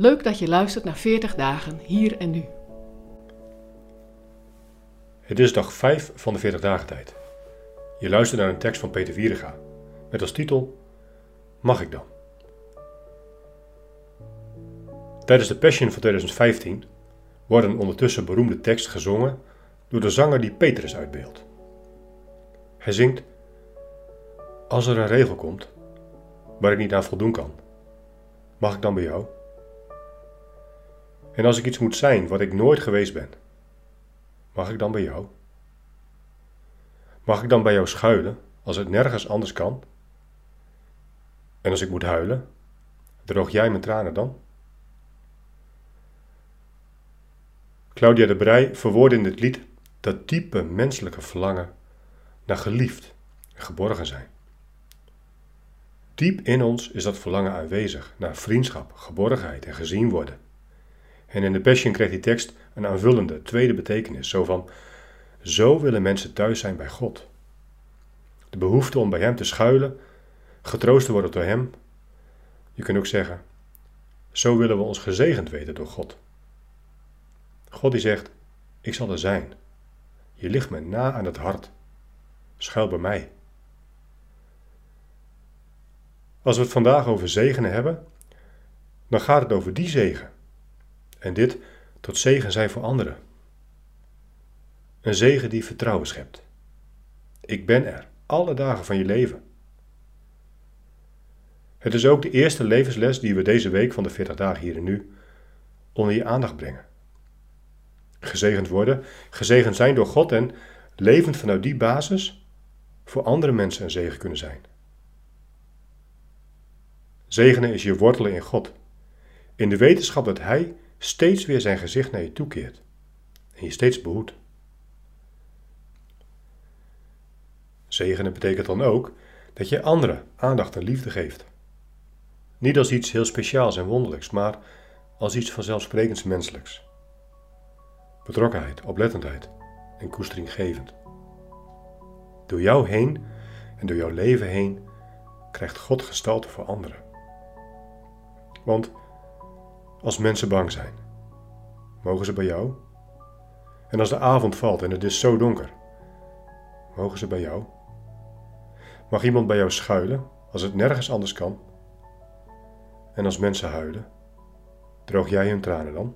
Leuk dat je luistert naar 40 dagen hier en nu. Het is dag 5 van de 40 dagen tijd. Je luistert naar een tekst van Peter Vierega met als titel Mag ik dan? Tijdens de Passion van 2015 wordt een ondertussen beroemde tekst gezongen door de zanger die Petrus uitbeeldt. Hij zingt: Als er een regel komt waar ik niet aan voldoen kan, mag ik dan bij jou? En als ik iets moet zijn wat ik nooit geweest ben, mag ik dan bij jou? Mag ik dan bij jou schuilen als het nergens anders kan? En als ik moet huilen, droog jij mijn tranen dan? Claudia de Brij verwoordde in dit lied dat diepe menselijke verlangen naar geliefd en geborgen zijn. Diep in ons is dat verlangen aanwezig naar vriendschap, geborgenheid en gezien worden. En in de Passion kreeg die tekst een aanvullende tweede betekenis, zo van: Zo willen mensen thuis zijn bij God. De behoefte om bij Hem te schuilen, getroost te worden door Hem. Je kunt ook zeggen: Zo willen we ons gezegend weten door God. God die zegt: Ik zal er zijn. Je ligt me na aan het hart. Schuil bij mij. Als we het vandaag over zegenen hebben, dan gaat het over die zegen. En dit tot zegen zijn voor anderen. Een zegen die vertrouwen schept. Ik ben er, alle dagen van je leven. Het is ook de eerste levensles die we deze week van de 40 dagen hier en nu onder je aandacht brengen. Gezegend worden, gezegend zijn door God en levend vanuit die basis voor andere mensen een zegen kunnen zijn. Zegenen is je wortelen in God, in de wetenschap dat Hij steeds weer zijn gezicht naar je toekeert en je steeds behoedt. Zegenen betekent dan ook dat je anderen aandacht en liefde geeft. Niet als iets heel speciaals en wonderlijks, maar als iets vanzelfsprekends menselijks. Betrokkenheid, oplettendheid en koesteringgevend. Door jou heen en door jouw leven heen krijgt God gestalte voor anderen. Want als mensen bang zijn, mogen ze bij jou? En als de avond valt en het is zo donker, mogen ze bij jou? Mag iemand bij jou schuilen als het nergens anders kan? En als mensen huilen, droog jij hun tranen dan?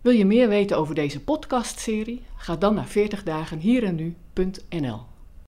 Wil je meer weten over deze podcastserie? Ga dan naar 40dagenhierennu.nl